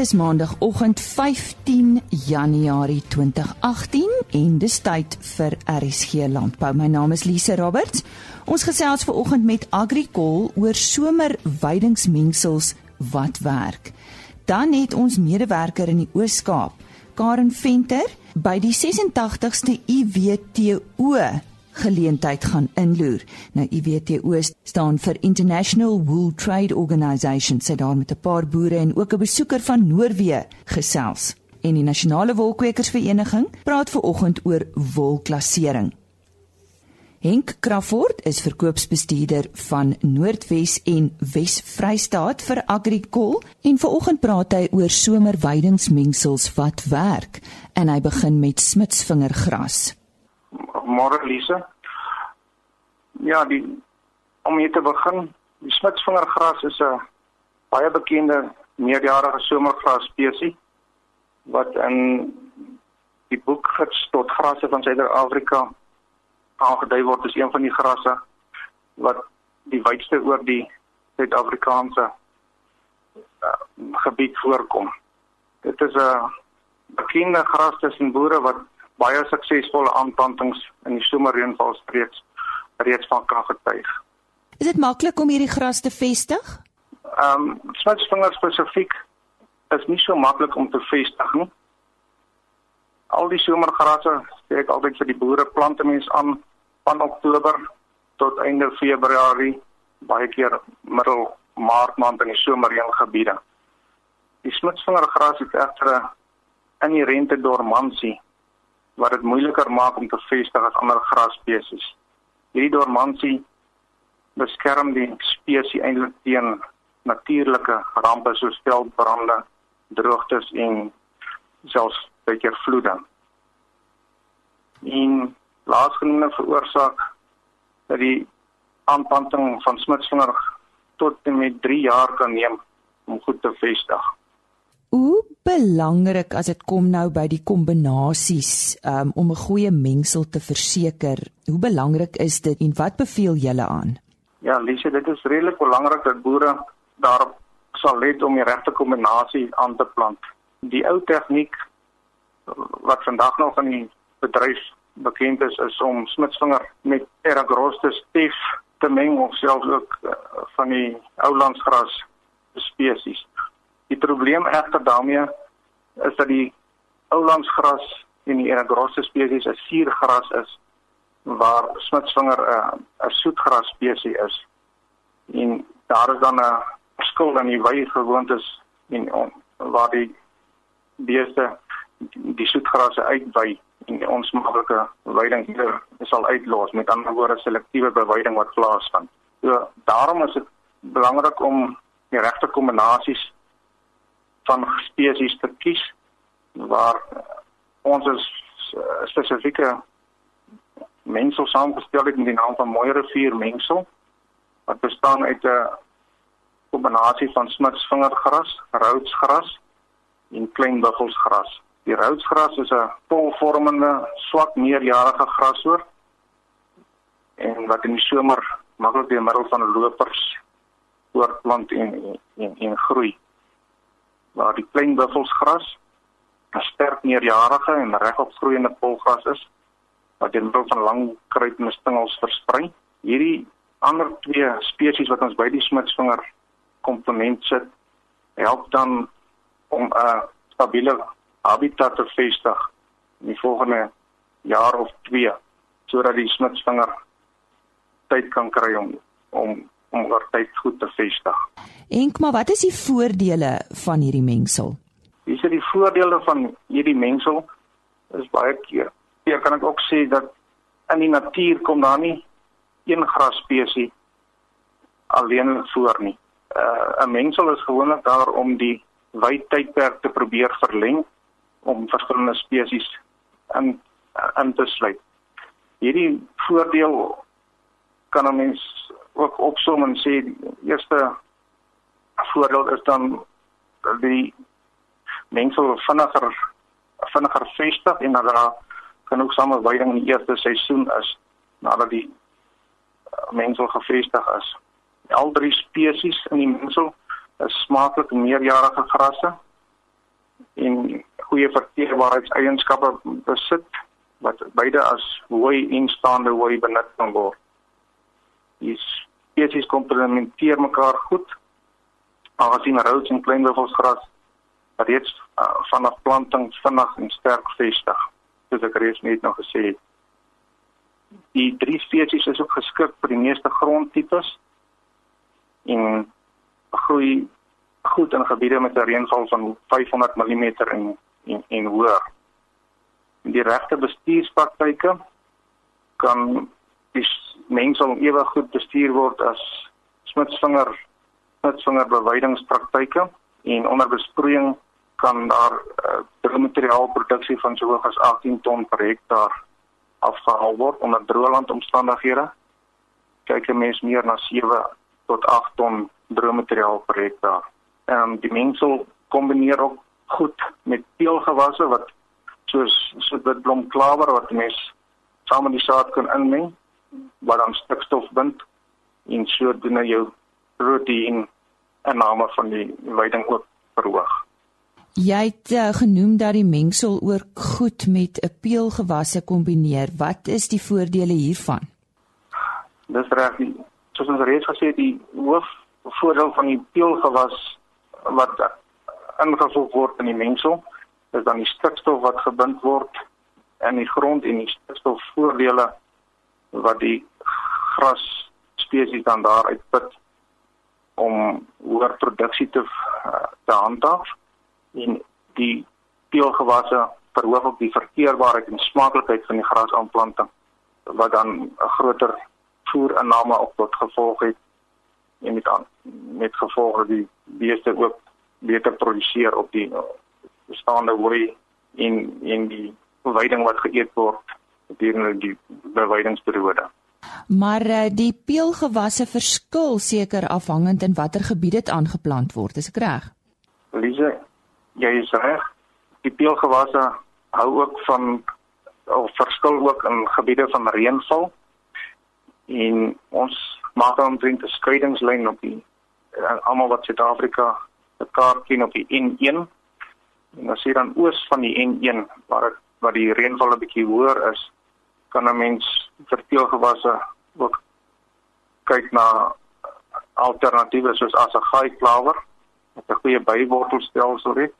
is maandagooggend 15 Januarie 2018 en dis tyd vir RSG Landbou. My naam is Lise Roberts. Ons gesels ver oggend met Agricol oor somerweidingsmengsels wat werk. Dan het ons medewerker in die Oos-Kaap, Karen Venter, by die 86ste IWTO geleentheid gaan inloer. Nou IWTO staan vir International Wool Trade Organization. Sy daar met 'n paar boere en ook 'n besoeker van Noorwe gesels. En die Nasionale Wolkwekersvereniging praat ver oggend oor wolklassering. Henk Crawford is verkoopsbestuurder van Noordwes en Wes-Vrystaat vir Agricol en ver oggend praat hy oor somerweidingsmengsels wat werk en hy begin met smitsvingergras. Môre Lise. Ja, die om hier te begin, die smitsvingergras is 'n baie bekende meerjarige somergras spesies wat in die boek gids tot grasse van Suider-Afrika aangedui word as een van die grasse wat die wydste oor die Suid-Afrikaanse uh, gebied voorkom. Dit is 'n bekende gras tussen boere wat baie suksesvolle aanplantings in die somerreënvalstreeks reeds van krag getuig. Is dit maklik om hierdie gras te vestig? Ehm um, smitsvinger spesifiek is nie so maklik om te vestig nie. Al die somergrasse sê ek altyd vir die boere plante mens aan van Oktober tot einde Februarie, baie keer middel Maart maand in die somerreëngebiede. Die smitsvingergras het egter 'n inherente dormansie wat dit moeiliker maak om te vestig as ander grasspesies. Hierdie dormansie beskerm die spesies eintlik teen natuurlike rampe soos veldbrande, droogtes en selfs baie vloede. En laasgenoemde veroorsaak dat die aanplanting van smitsvinger tot en met 3 jaar kan neem om goed te vestig. Hoe belangrik as dit kom nou by die kombinasies um, om 'n goeie mengsel te verseker? Hoe belangrik is dit en wat beveel julle aan? Ja, Lise, dit is redelik belangrik dat boere daarop sal let om die regte kombinasie aan te plant. Die ou tegniek wat vandag nog in die bedryf bekend is, is om smitsvinger met Eragrostes tef te meng of selfs ook uh, van die ou landsgras spesies. Die probleem egter daarmee is dat die oulandsgras en die eragrosse spesies 'n suurgras is waar smitsvinger 'n uh, 'n soetgras spesies is. En daar is dan 'n verskil in die wye gewoontes en on, waar die beeste die soetgrasse uitwy en ons maklike weiding hier sal uitlos met ander woorde selektiewe beweiding wat plaasvind. So daarom is dit belangrik om die regte kombinasies van spesies te kies waar ons is uh, spesifieke mengsel saamgestel het met die naam van Mooi rivier mengsel wat bestaan uit 'n kombinasie van smitsvingergras, roodsgras en klein buffelsgras. Die roodsgras is 'n polvormende, swak meerjarige grassoort en wat in die somer maklik deur middel van lopers voortplant en en en groei waar die klein buffelsgras 'n sterk meerjarige en regop groeiende polgras is wat deur middel van lang kruipende stingels versprei. Hierdie ander twee spesies wat ons by die smitsvinger komponent sit, help dan om 'n stabiele habitat te vestig in die volgende jaar of 2 sodat die smitsvinger tyd kan kry om om om oor tyd goed te vestig. Enk, maar wat is die voordele van hierdie mengsel? Dis die voordele van hierdie mengsel is baie keer. Ja, kan ek ook sê dat in die natuur kom daar nie een grasspesies alleen voor nie. Uh, 'n Mengsel is gewoonlik daar om die wydtydperk te probeer verleng om verskillende spesies in in te sluit. Hierdie voordeel kan 'n mens ook opsom en sê die eerste voordeel is dan die mengsel vinniger vinniger vestig en dat daar genoeg sameweiding in die eerste seisoen is nadat die uh, mengsel gevestig is. Al drie spesies in die mengsel is smaaklik meerjarige grasse en goeie verteerbaarheidseienskappe besit wat beide as hooi en staande hooi benut kan word. Die spesies komplementeer mekaar goed. Aangesien roods en kleinwilgosgras reeds uh, vanaf planting vinnig en sterk vestig, soos ek reeds net nog gesê het. Die drie spesies is ook geskik vir die meeste grondtipes en groei goed in gebiede met 'n reënval van 500 mm en en, en hoër. Die regte bestuurspraktyke kan die mengsel ewe goed bestuur word as smitsvinger smitsvinger bewydingspraktyke en onder besproeiing kan daar uh, materiaalproduksie van so hoog as 18 ton per hektaar afgehaal word onder drooglandomstandighede. Kyk 'n mens meer na 7 tot 8 ton droommateriaal per hektaar. Ehm die mengsel kombineer ook goed met teelgewasse wat soos soos witblomklawer wat mens saam met die saad kan inmeng wat dan stikstof bind en sodoende jou proteïen inname van die veiding ook verhoog. Jy het uh, genoem dat die mengsel ook goed met 'n peelgewasse kombineer. Wat is die voordele hiervan? Dis reg. Soos ons reeds gesê het, die hoof voordeel van die peelgewas wat ingevoeg word in die mengsel is dan die stikstof wat gebind word in die grond en die stikstofvoordele wat die gras spesies dan daar uitput om hoër produksie te te handhaaf en die peelgewasse verhoog ook die verteerbaarheid en smaaklikheid van die grasaanplanting wat dan 'n groter voerinname op tot gevolg het en met aan met gevolg die beeste ook beter produseer op die bestaande hooi en en die veiding wat geëet word gedurende die bewydingsperiode. Maar uh, die peelgewasse verskil seker afhangend in watter gebied dit aangeplant word, is ek reg? Lise, jy is reg. Die peelgewasse hou ook van of verskil ook in gebiede van reënval. En ons maak dan omtrent 'n skeiingslyn op die uh, almal wat Suid-Afrika se kaart ken op die N1 en as jy dan oos van die N1 waar waar die reënval 'n bietjie hoër is kan 'n mens verteelgewasse ook kyk na alternatiewe soos asagaai klawer met 'n goeie bywortelstelsel het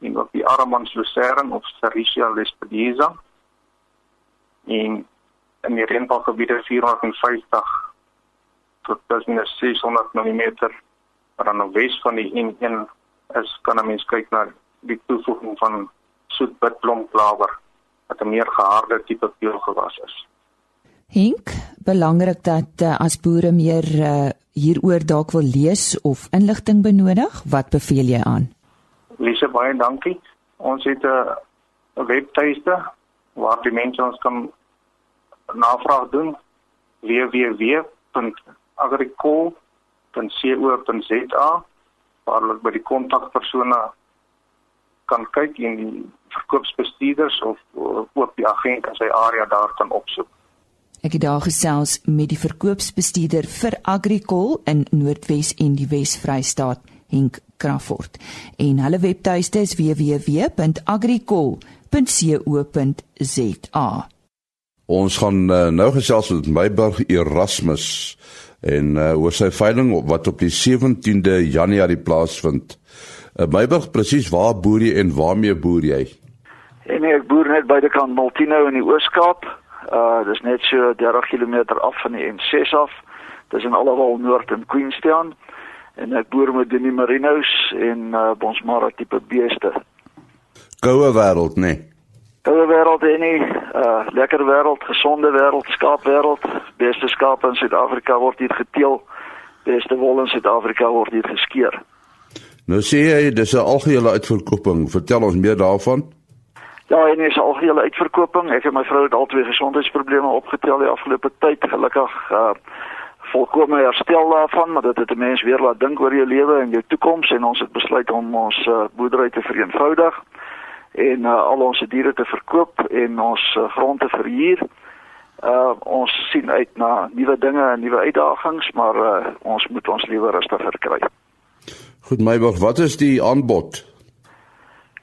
en ook die Aramans lucerne of Sericea lespedeza en in die reënvalgebiede 450 tot tussen 600 mm maar aan die wes van die N1 is kan 'n mens kyk na die toevoeging van soetbitblomklawer wat 'n meer geharde tipe peulgewas is. Hink, belangrik dat uh, as boere meer uh, hieroor dalk wil lees of inligting benodig, wat beveel jy aan? Lise baie dankie. Ons het 'n uh, webtuiste waar die mense ons kan navraag doen www agricol.co.za waar hulle by die kontakpersone kan kyk en die verkoopsbestuurders of ook die agent in sy area daar kan opsoek. Ek het daar gesels met die verkoopsbestuurder vir Agricol in Noordwes en die Wes-Vrystaat, Henk Crawford. En hulle webtuiste is www.agricol.co.za. Ons gaan uh, nou gesels met Meiburg Erasmus en uh, oor sy veiling wat op die 17de Januarie plaasvind. Uh, Meiburg presies waar boer jy en waarmee boer jy? En ek boer net by die kant Maltino in die Oos-Kaap. Uh dis net so 30 km af van die N6 af. Dis in Allewal Noord in Queenstown. En ek boer met die Marinos en uh Bonsmara tipe beeste. Goue wêreld, nee. Goue wêreld en nie uh lekker wêreld, gesonde wêreld, skaapwêreld. Beste skaap in Suid-Afrika word hier geteel. Beste wol in Suid-Afrika word hier geskeur. Nou sê jy dis 'n algehele uitverkoping. Vertel ons meer daarvan. Ja, en dis 'n algehele uitverkoping. Ek en my vrou het al twee gesondheidsprobleme opgetel die afgelope tyd. Gelukkig uh volkome herstel daarvan, maar dit het 'n mens weer laat dink oor jou lewe en jou toekoms en ons het besluit om ons uh, boerdery te vereenvoudig en uh, al ons diere te verkoop en ons uh, grond te verhuur. Uh ons sien uit na nuwe dinge en nuwe uitdagings, maar uh, ons moet ons lewe rustiger kry. Goed Meyburg, wat is die aanbod?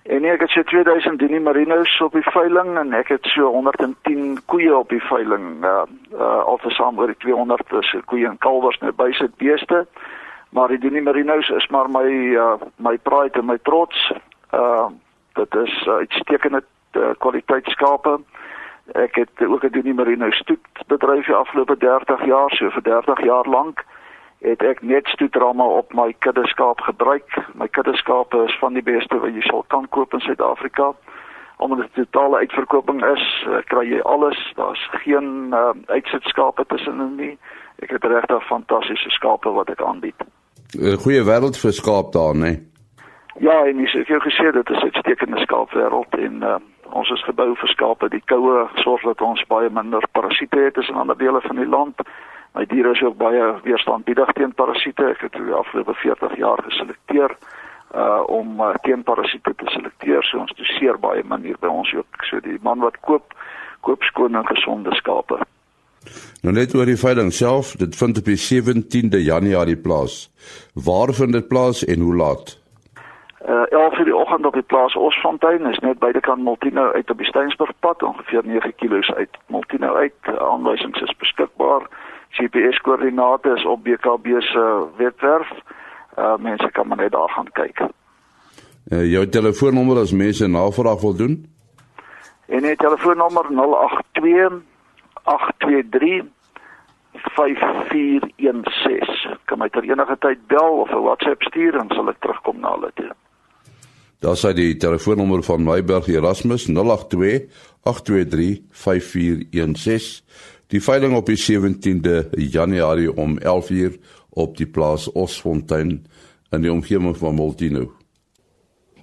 En nee, ek het so 2000 Dini Marinos op die veiling en ek het so 110 koeie op die veiling. Uh, uh altesaam oor die 200 is koeie en kalwers net bysit beeste. Maar die Dini Marinos is maar my uh my pride en my trots. Uh dit is uitstekende uh, kwaliteit skape. Ek het ook 'n Dini Marino stoet bedryf die afgelope 30 jaar, so vir 30 jaar lank het ek net stoetramme op my kuddeskaap gebruik. My kuddeskape is van die beste wat jy sal kan koop in Suid-Afrika. Omdat dit totale uitverkoping is, uh, kry jy alles. Daar's geen uh, uitsitskape tussenin nie. Ek het regtig fantastiese skape wat ek aanbied. 'n Goeie wêreld vir skaap daar, né? Nee. Ja, en ek het jou gesê dit is 'n uitstekende skaapwêreld en uh, ons is gebou vir skape. Die koue sorg dat ons baie minder parasiete het as in ander dele van die land. My diere is ook baie weerstandig teen parasiete. Ek het die afgelope 40 jaar geselekteer uh om uh, teen parasiete te selekteer. So ons doseer baie manier by ons ook. So die man wat koop, koop skoon en gesonde skape. Nou net oor die veiling self, dit vind op die 17de Januarie plaas. Waar vind dit plaas en hoe laat? Uh 11 uur die oggend op die plaas Osfontein is net buitekant Multino uit op die Steensburgpad ongeveer 9 km uit Multino uit. Aanwysings is beskikbaar. GPS koördinate is op BKB se webwerf. Uh mense kan maar net daar gaan kyk. Uh jou telefoonnommer as mense navraag wil doen? En die telefoonnommer 082 823 5416. Kan my ter enige tyd bel of 'n WhatsApp stuur en sal ek terugkom na hulle toe. Daar sê die telefoonnommer van Meiberg Erasmus 082 823 5416. Die veiling op die 17de Januarie om 11:00 op die plaas Osfontein in die omgewing van Multino.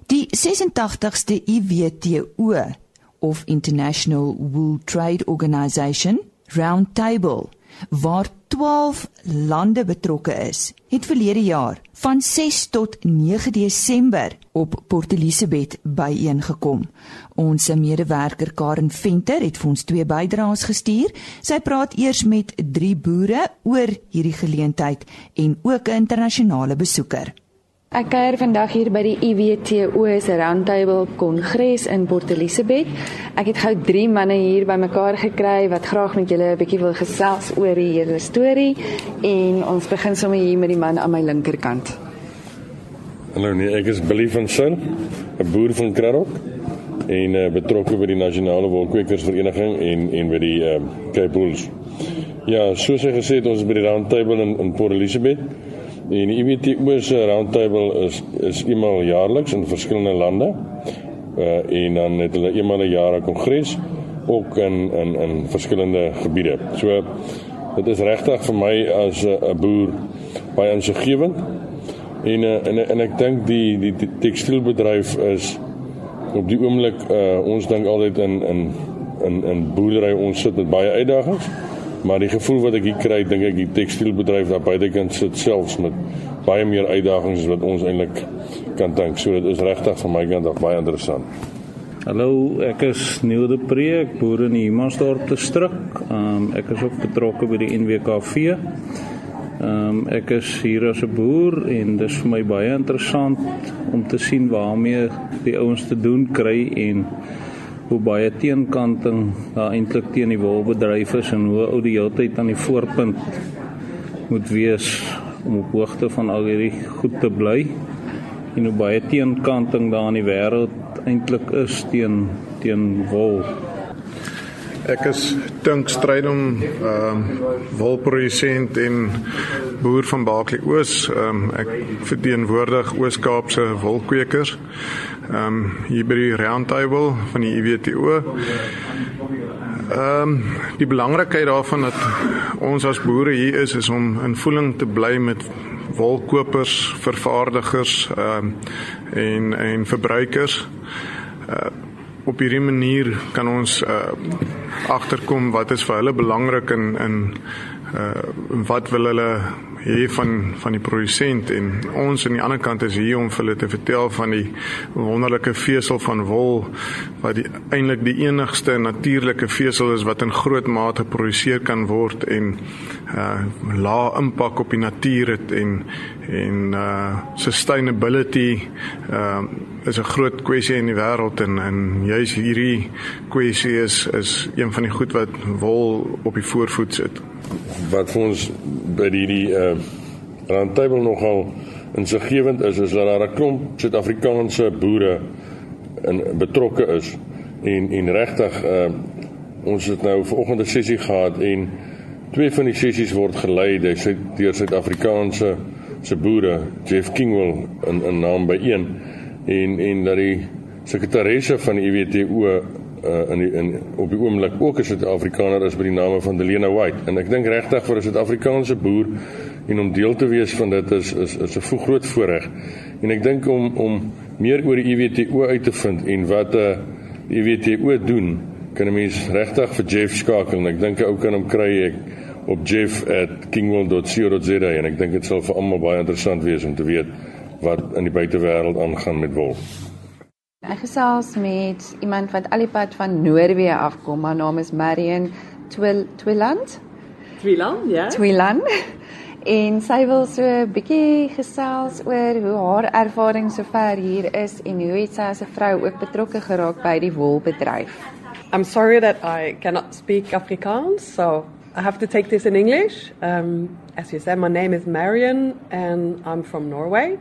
Die 86ste IWTO of International Wool Trade Organization Roundtable waar 12 lande betrokke is, het verlede jaar van 6 tot 9 Desember op Port Elizabeth byeengekom. Ons medewerker Karen Venter het vir ons twee bydraes gestuur. Sy praat eers met drie boere oor hierdie geleentheid en ook 'n internasionale besoeker. Ek kuier vandag hier by die IWTO se Roundtable Kongres in Port Elizabeth. Ek het gou 3 manne hier bymekaar gekry wat graag met julle 'n bietjie wil gesels oor die hele storie en ons begin sommer hier met die man aan my linkerkant. Hallo nee, ek is Billy van Sin, 'n boer van Kraddock en uh, betrokke by die Nasionale Wolkwekersvereniging en en by die uh, Cape Bulls. Ja, soos hy gesê het, ons is by die Roundtable in, in Port Elizabeth. En die IWTO se roundtable is is eenmal jaarliks in verskillende lande. Uh en dan het hulle eenmal 'n jaar 'n kongres ook in in in verskillende gebiede. So dit is regtig vir my as 'n boer baie insiggewend. En uh, en en ek dink die die, die tekstielbedryf is op die oomblik uh ons dink altyd in in in in boerdery ons sit met baie uitdagings. Maar die gevoel wat ek hier kry, dink ek die tekstielbedryf daar buitekant sit selfs met baie meer uitdagings as wat ons eintlik kan dink. So dit is regtig vir my kant af baie interessant. Hallo, ek is Neil de Pre, ek boer in Humansdorp te Strik. Um, ek is ook betrokke by die NWKV. Um, ek is hier as 'n boer en dit is vir my baie interessant om te sien waarmee die ouens te doen kry en hoe baie teenkanting daar eintlik teen die wolbedryf is en hoe ou die hele tyd aan die voorpunt moet wees om op hoogte van al hierdie goed te bly en hoe baie teenkanting daar in die wêreld eintlik is teen teen wol. Ek is Dink Strydom, ehm uh, wolprodusent en boer van Baaklie Oos. Ehm um, ek verteenwoordig Oos-Kaapse wolkwekers ehm um, hier by die roundtable van die IWTO. Ehm um, die belangrikheid daarvan dat ons as boere hier is is om in voeling te bly met wolkopers, vervaardigers ehm um, en en verbruikers. Uh, op hierdie manier kan ons uh, agterkom wat is vir hulle belangrik in in uh, wat wil hulle hê van van die produsent en ons aan die ander kant is hier om vir hulle te vertel van die wonderlike vesel van wol wat die eintlik die enigste natuurlike vesel is wat in groot mate geproduseer kan word en uh lae impak op die natuur het en en uh sustainability uh is 'n groot kwessie in die wêreld en en juis hierdie kwessie is is een van die goed wat wol op die voorvoet sit. Wat vir ons by hierdie uh randtable nogal insiggewend is is dat daar 'n klomp Suid-Afrikaanse boere in betrokke is. En en regtig uh ons het nou vanoggend 'n sessie gehad en twee van die sessies word gelei deur Suid-Afrikaanse se boere Jeff Kingwell in 'n naam by een. En en dat die sekretaresse van die IWTO uh, in die, in op die oomblik ook 'n Suid-Afrikaner is by die name van Delena White. En ek dink regtig vir 'n Suid-Afrikaanse boer en om deel te wees van dit is is is 'n groot voorreg en ek dink om om meer oor die IWTO uit te vind en wat 'n uh, die IWTO doen kan 'n mens regtig vir Jeff skakel. En ek dink 'n ou kan hom kry ek op jeff@kingwell.co.za en ek dink dit sal vir almal baie interessant wees om te weet wat in die buitewêreld aangaan met wol. Ek gesels met iemand wat alipad van Noorwe afkom. Haar naam is Marion Twil Twiland. Twiland, ja. Twiland. En sy wil so 'n bietjie gesels oor hoe haar ervaring sover hier is en hoe het sy as 'n vrou ook betrokke geraak by die wolbedryf. I'm sorry that I cannot speak Afrikaans, so I have to take this in English. Um, as you said, my name is Marion and I'm from Norway.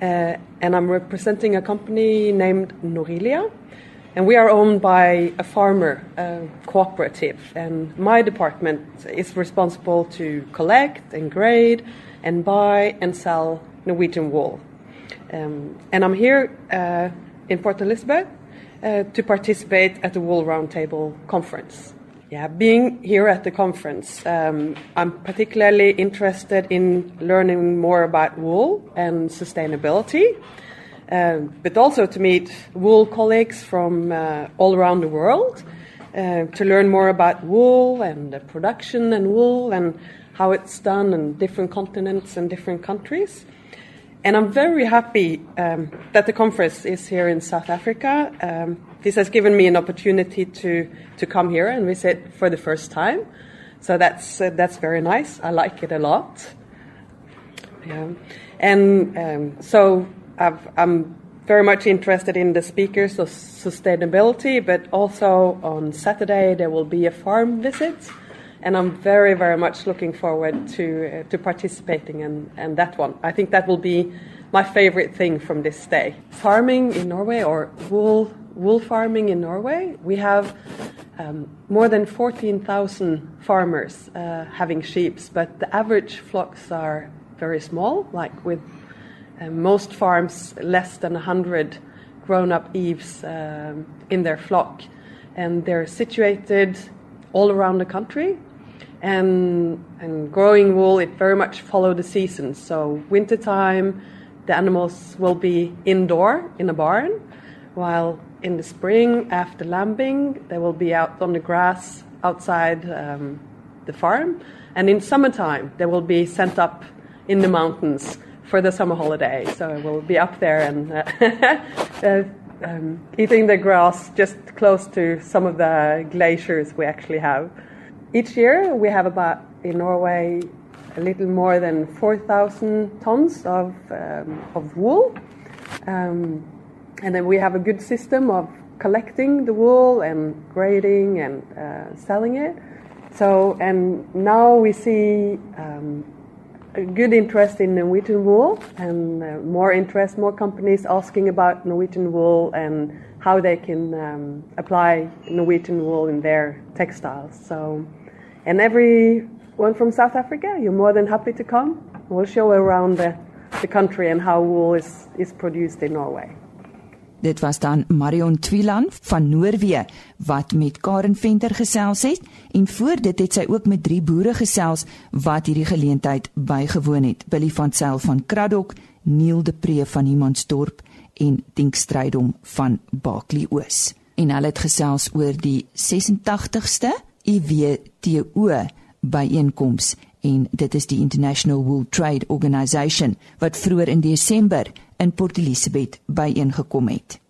Uh, and I'm representing a company named Norilia. And we are owned by a farmer cooperative. And my department is responsible to collect and grade and buy and sell Norwegian wool. Um, and I'm here uh, in Port Elizabeth uh, to participate at the Wool Roundtable conference. Yeah, being here at the conference, um, I'm particularly interested in learning more about wool and sustainability, uh, but also to meet wool colleagues from uh, all around the world, uh, to learn more about wool and the production and wool and how it's done in different continents and different countries. And I'm very happy um, that the conference is here in South Africa. Um, this has given me an opportunity to, to come here and visit for the first time. So that's, uh, that's very nice. I like it a lot. Yeah. And um, so i am very much interested in the speakers of sustainability, but also on Saturday there will be a farm visit and I'm very, very much looking forward to uh, to participating in, in that one. I think that will be my favorite thing from this day. Farming in Norway or wool wool farming in Norway, we have um, more than 14,000 farmers uh, having sheep, but the average flocks are very small, like with uh, most farms less than 100 grown-up eves um, in their flock, and they're situated all around the country and and growing wool it very much follow the seasons. So wintertime, the animals will be indoor in a barn, while in the spring after lambing they will be out on the grass outside um, the farm, and in summertime they will be sent up in the mountains for the summer holiday. So we'll be up there and. Uh, uh, um, eating the grass just close to some of the glaciers we actually have. Each year, we have about in Norway a little more than 4,000 tons of, um, of wool. Um, and then we have a good system of collecting the wool and grading and uh, selling it. So, and now we see um, a good interest in Norwegian wool and uh, more interest, more companies asking about Norwegian wool and how they can um, apply Norwegian wool in their textiles. So, and everyone from South Africa, you're more than happy to come. We'll show around the, the country and how wool is, is produced in Norway. Dit was dan Marion Twilan van Noorwe wat met Karen Venter gesels het en voor dit het sy ook met drie boere gesels wat hierdie geleentheid bygewoon het. Billy van Sail van Kraddock, Neil de Pre van Humansdorp en Dink Strydom van Baaklie Oos. En hulle het gesels oor die 86ste IWTO byeenkoms en dit is die International Wool Trade Organisation wat vroeër in Desember in Port Elizabeth byeengekom het.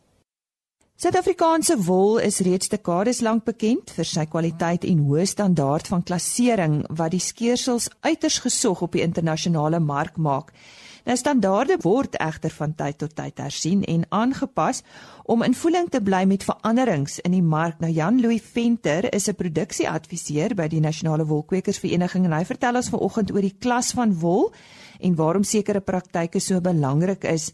Suid-Afrikaanse wol is reeds dekades lank bekend vir sy kwaliteit en hoë standaard van klassering wat die skeersels uiters gesog op die internasionale mark maak. Nou standaarde word egter van tyd tot tyd hersien en aangepas om in voeling te bly met veranderings in die mark. Nou Jan Louis Venter is 'n produksieadviseur by die Nasionale Wolkwekersvereniging en hy vertel ons vanoggend oor die klas van wol en waarom sekere praktyke so belangrik is.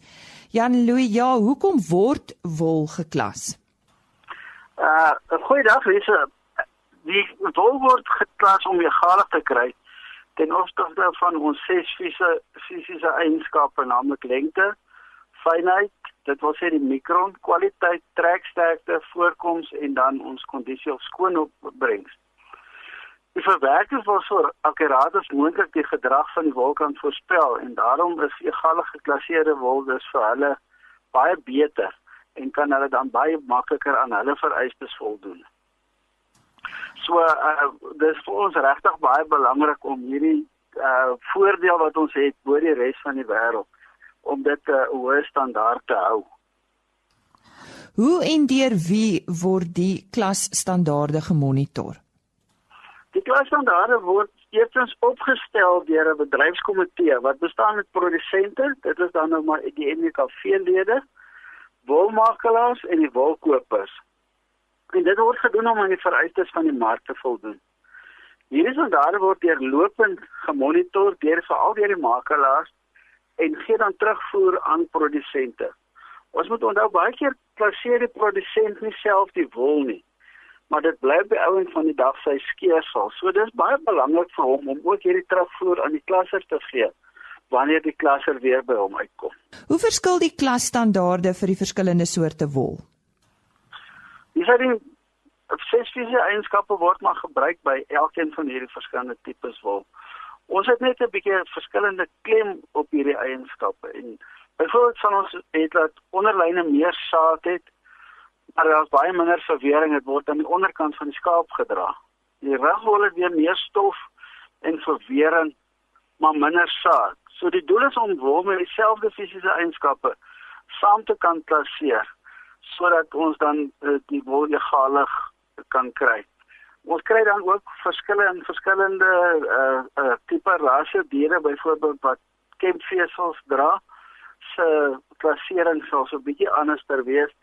Jan Louis, ja, hoekom word wol geklas? Uh, goeiedag, Lise. Die wol word geklas om egalig te kry ten opsigte van ons ses fisiese eienskappe, naamlik lengte, fynheid, dit wil sê die mikron, kwaliteit, treksterkte, voorkoms en dan ons kondisie of skoonopbrengs. Die verwerkers wil so akkuraat as moontlik die gedrag van die wol kan voorspel en daarom is egalig geklasseerde wol dus vir hulle baie beter en kan hulle dan baie makliker aan hulle vereistes voldoen. So uh, dis vir ons regtig baie belangrik om hierdie uh voordeel wat ons het bo die res van die wêreld om dit 'n uh, hoë standaard te hou. Hoe en deur wie word die klasstandaarde gemonitor? Die klasstandaarde word eerstens opgestel deur 'n bedryfskomitee wat bestaan uit produsente, dit is dan nou maar die NWKV-lede, wolmakelaars en die wolkopers. Dit word gedoen om aan die vereistes van die mark te voldoen. Hierdie standaarde word deurlopend gemonitor deur veral deur die makelaars en gee dan terugvoer aan produsente. Ons moet onthou baie keer plaseer die produsent nie self die wol nie, maar dit bly by ouens van die dag sy skeersel. So dis baie belangrik vir hom om ook hierdie terugvoer aan die klasser te gee wanneer die klasser weer by hom uitkom. Hoe verskil die klasstandaarde vir die verskillende soorte wol? Dis hy ses fisiese eienskappe word maar gebruik by elkeen van hierdie verskillende tipes wol. Ons het net 'n bietjie verskillende klem op hierdie eienskappe en byvoorbeeld van ons het dat onderlyne meer saad het, maar daar's baie minder verwering, dit word aan die onderkant van die skaap gedra. Die regwol het weer meer stof en verwering, maar minder saad. So die doel is om wol met dieselfde fisiese eienskappe saam te kan plaseer sodat ons dan uh, die wol egalig kan kry. Ons kry dan ook verskille in verskillende uh uh tipe rasse diere byvoorbeeld wat kempvesels dra. Se plasering sal so 'n bietjie anders ter wees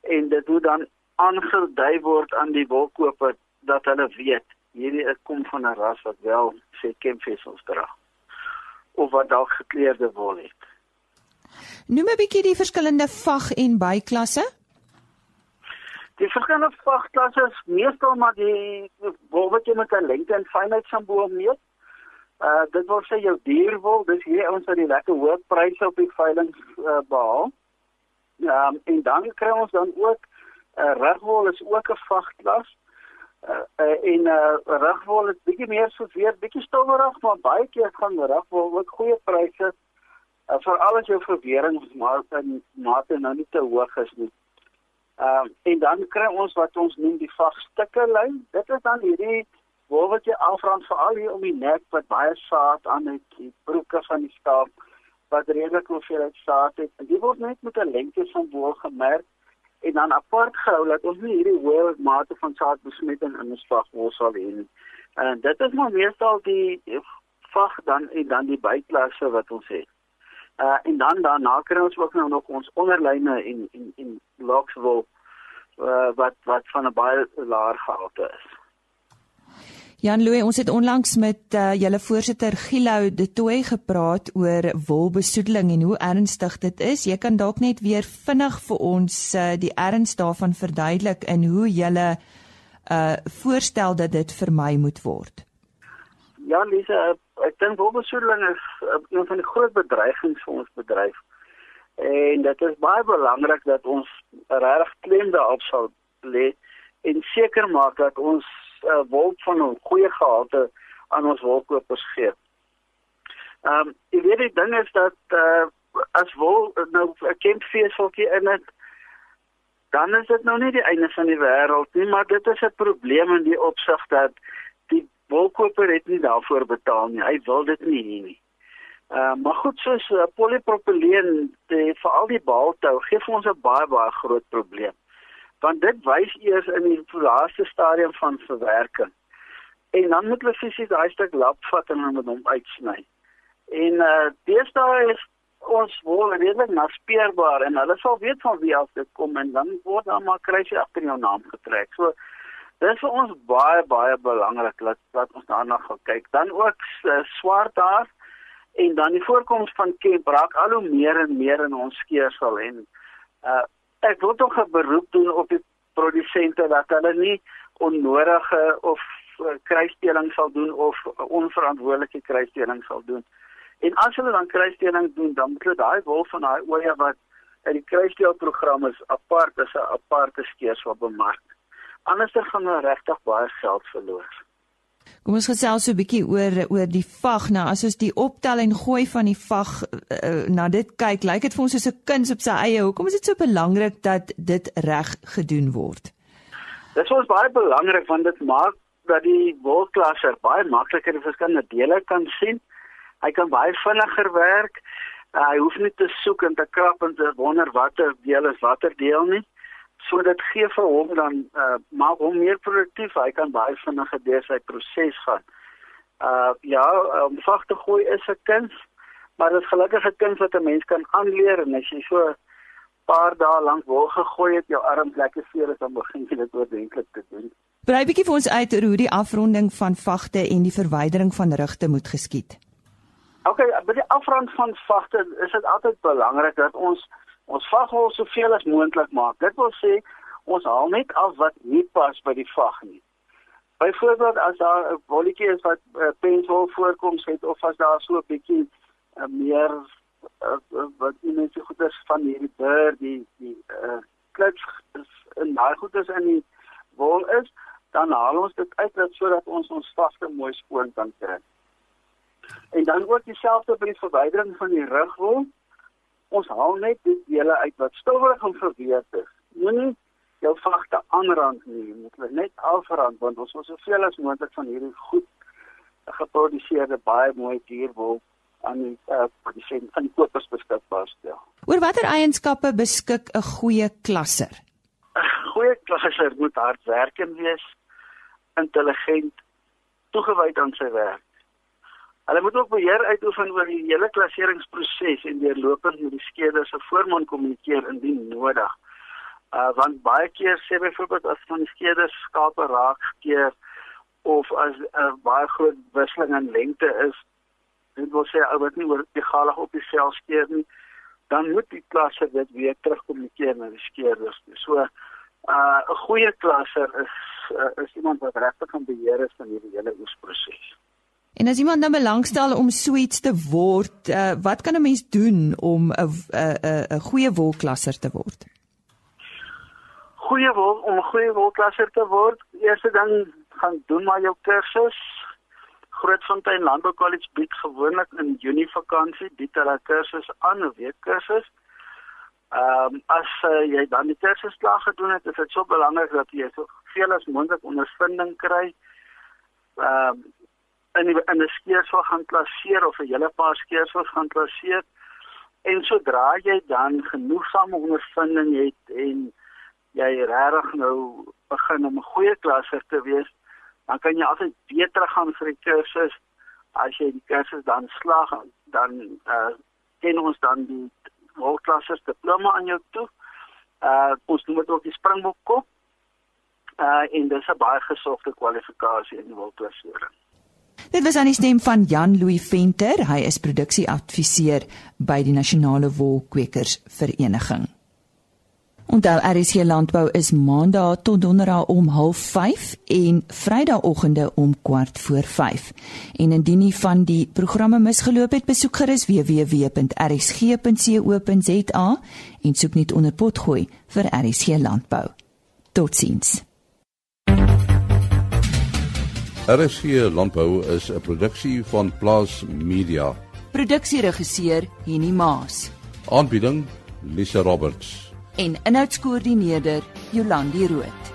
en dit moet dan aangedui word aan die wolkoper dat hulle weet hierdie kom van 'n ras wat wel sê kempvesels dra of wat dalk gekleurde wol het. Noem 'n bietjie die verskillende vag en byklasse. Die verskillende vragklasse is meestal maar die wat jy met 'n lengte en fynheid simbool meet. Uh dit wil sê jou dierwol, dis hier ons wat die lekker hoë pryse op die veiling uh, behaal. Ja, um, en dan kry ons dan ook 'n uh, regwol is ook 'n vragklas. Uh, uh en uh regwol is bietjie meer soos weer bietjie stowwerig, maar baie keer gaan regwol ook goeie pryse uh, vir alles jou verwering maar in mate nou nie te hoog is nie. Ehm uh, en dan kry ons wat ons noem die vagstukke lyn. Dit is dan hierdie wolwetjie afrand veral hier om die nek wat baie saad aan het, die broeke van die skaap wat redelik hoeveel saad het. En dit word net met 'n lengte van wol gemerk en dan apart gehou dat ons nie hierdie hoë mate van saadbesmetting in ons vagwol sal hê nie. En dit is maar meestal die vag dan en dan die byklasse wat ons het. Uh en dan daarna kry ons ook nou nog ons onderlyne en en en locks wil uh, wat wat van 'n baie laer gehalte is. Jan Louw, ons het onlangs met uh, julle voorsitter Gilou de Tooi gepraat oor wolbesoedeling en hoe ernstig dit is. Jy kan dalk net weer vinnig vir ons uh, die erns daarvan verduidelik en hoe julle uh voorstel dat dit vermy moet word. Ja, Lisa, ek dink wolbesoedeling is uh, een van die groot bedreigings vir ons bedryf. En dit is baie belangrik dat ons regtig klem daarop sal lê en seker maak dat ons uh, wol van 'n goeie gehalte aan ons wolkopers gee. Ehm um, die weer die ding is dat uh, as wol nou 'n kempveseltjie in dit dan is dit nou nie die einde van die wêreld nie, maar dit is 'n probleem in die opsig dat wolkoper het nie daarvoor betaal nie. Hy wil dit nie hê nie. Uh, maar goed soos uh, polypropyleen vir al die baaltou gee vir ons 'n baie baie groot probleem. Want dit wys eers in die laaste stadium van verwerking. En dan moet hulle fisies daai stuk lap vat en dan met hom uitsny. En uh deesdae is ons wol redelik naspeurbaar en hulle sal weet van wie af dit kom en dan word dan maar kruisie agter jou naam getrek. So dis vir ons baie baie belangrik dat dat ons daarna gaan kyk. Dan ook uh, swart daar en dan die voorkoms van kemp raak al hoe meer en meer in ons skeersel en uh ek wil tog 'n beroep doen op die produsente dat hulle nie onnodige of uh, kruisdeling sal doen of uh, onverantwoordelike kruisdeling sal doen. En as hulle dan kruisdeling doen, dan moet hulle daai wol van daai oeye wat uit die kruisdeelprogram is apart as 'n aparte skeersel bemark. Anders dan gaan hulle regtig baie geld verloor. Kom ons gesels so 'n bietjie oor oor die vag. Nou as ons die optel en gooi van die vag uh, na dit kyk, lyk dit vir ons soos 'n kuns op sy eie. Hoekom is dit so belangrik dat dit reg gedoen word? Dit is baie belangrik want dit maak dat die wolklasser baie makliker die verskillende dele kan sien. Hy kan baie vinniger werk. Uh, hy hoef nie te soek en te krap en te wonder watter deel is watter deel nie so dit gee vir hom dan uh maak hom meer produktief hy kan baie vinniger deur sy proses gaan. Uh ja om vag te gooi is 'n kuns maar dit is gelukkig 'n kuns wat 'n mens kan aanleer en as jy so paar dae lank wol gegooi het jou arm lekker seer is dan begin jy dit oordentlik te doen. Brei bietjie vir ons uit hoe die afronding van vagte en die verwydering van rigte moet geskied. OK by die afrond van vagte is dit altyd belangrik dat ons ons vaghol soveel as moontlik maak. Dit wil sê ons haal net af wat nie pas by die vag nie. Byvoorbeeld as daar 'n bolletjie is wat uh, penshol voorkom het of as daar so 'n bietjie uh, meer uh, wat nie net so goed is van hierdie deur die die uh, klits in daai goed is in die wol is, dan haal ons dit uit dat sodat ons ons vagte mooi skoon kan kry. En dan ook dieselfde by die verwydering van die rugwol ons haal net die dele uit wat stowig en verweer is. Moenie jou vagte aanrand nie, moet net afrand want ons wil soveel as moontlik van hierdie goed geproduseerde baie mooi dierwol aan die uh, produsent van die kopers beskikbaar stel. Oor watter eienskappe beskik 'n goeie klasser? 'n Goeie klasser moet hardwerkend wees, intelligent, toegewyd aan sy werk Hulle moet ook beheer uitoefen oor die hele klasseringsproses en deurlopend met die skeerders se voorman kommunikeer indien nodig. Uh want baie keer sê byvoorbeeld as van die skeerders skape raak gekeer of as 'n uh, baie groot wisseling in lengte is, dit wil sê ou wat nie oor die galig op die sel skeer nie, dan moet die klasser dit weer terugkommunikeer na die skeerders. So uh 'n goeie klasser is uh, is iemand wat regtig kan beheer is van hierdie hele oesproses. En as iemand nou belangstel om so iets te word, uh, wat kan 'n mens doen om 'n 'n 'n goeie wolklasser te word? Goeie wol om 'n goeie wolklasser te word, eers dan gaan doen maar jou kursus. Grootfontein Landbou College bied gewoonlik in Junie vakansie bied hulle kursus aan, 'n week kursus. Ehm um, as uh, jy dan die kursus klaar gedoen het, is dit so belangrik dat jy so veel as moontlik ondervinding kry. Ehm um, in die, in 'n skeersel gaan klasseer of 'n hele paar skeersels gaan klasseer. En sodra jy dan genoegsame ondervinding het en jy regtig nou begin om 'n goeie klasser te wees, dan kan jy altyd weer teruggaan vir die kursus. As jy die kursus dan slaag, dan uh ken ons dan die hoogklassers diploma aan jou toe. Uh ons noem dit ook die springbok kop. Uh en dis 'n baie gesogte kwalifikasie in die wolklassering. Dit was aan die stem van Jan Louis Venter. Hy is produksieadviseur by die Nasionale Wolkwekers Vereniging. Onthou RSC Landbou is Maandag tot Donderdag om 05:30 en Vrydagoggende om kwart voor 5. En indien nie van die programme misgeloop het, besoek gerus www.rsg.co.za en soek net onder potgooi vir RSC Landbou. Totsiens. RSG Landbou is 'n produksie van Plaas Media. Produksieregisseur Henny Maas. Aanbieding Lisa Roberts. En inhoudskoördineerder Jolandi Root.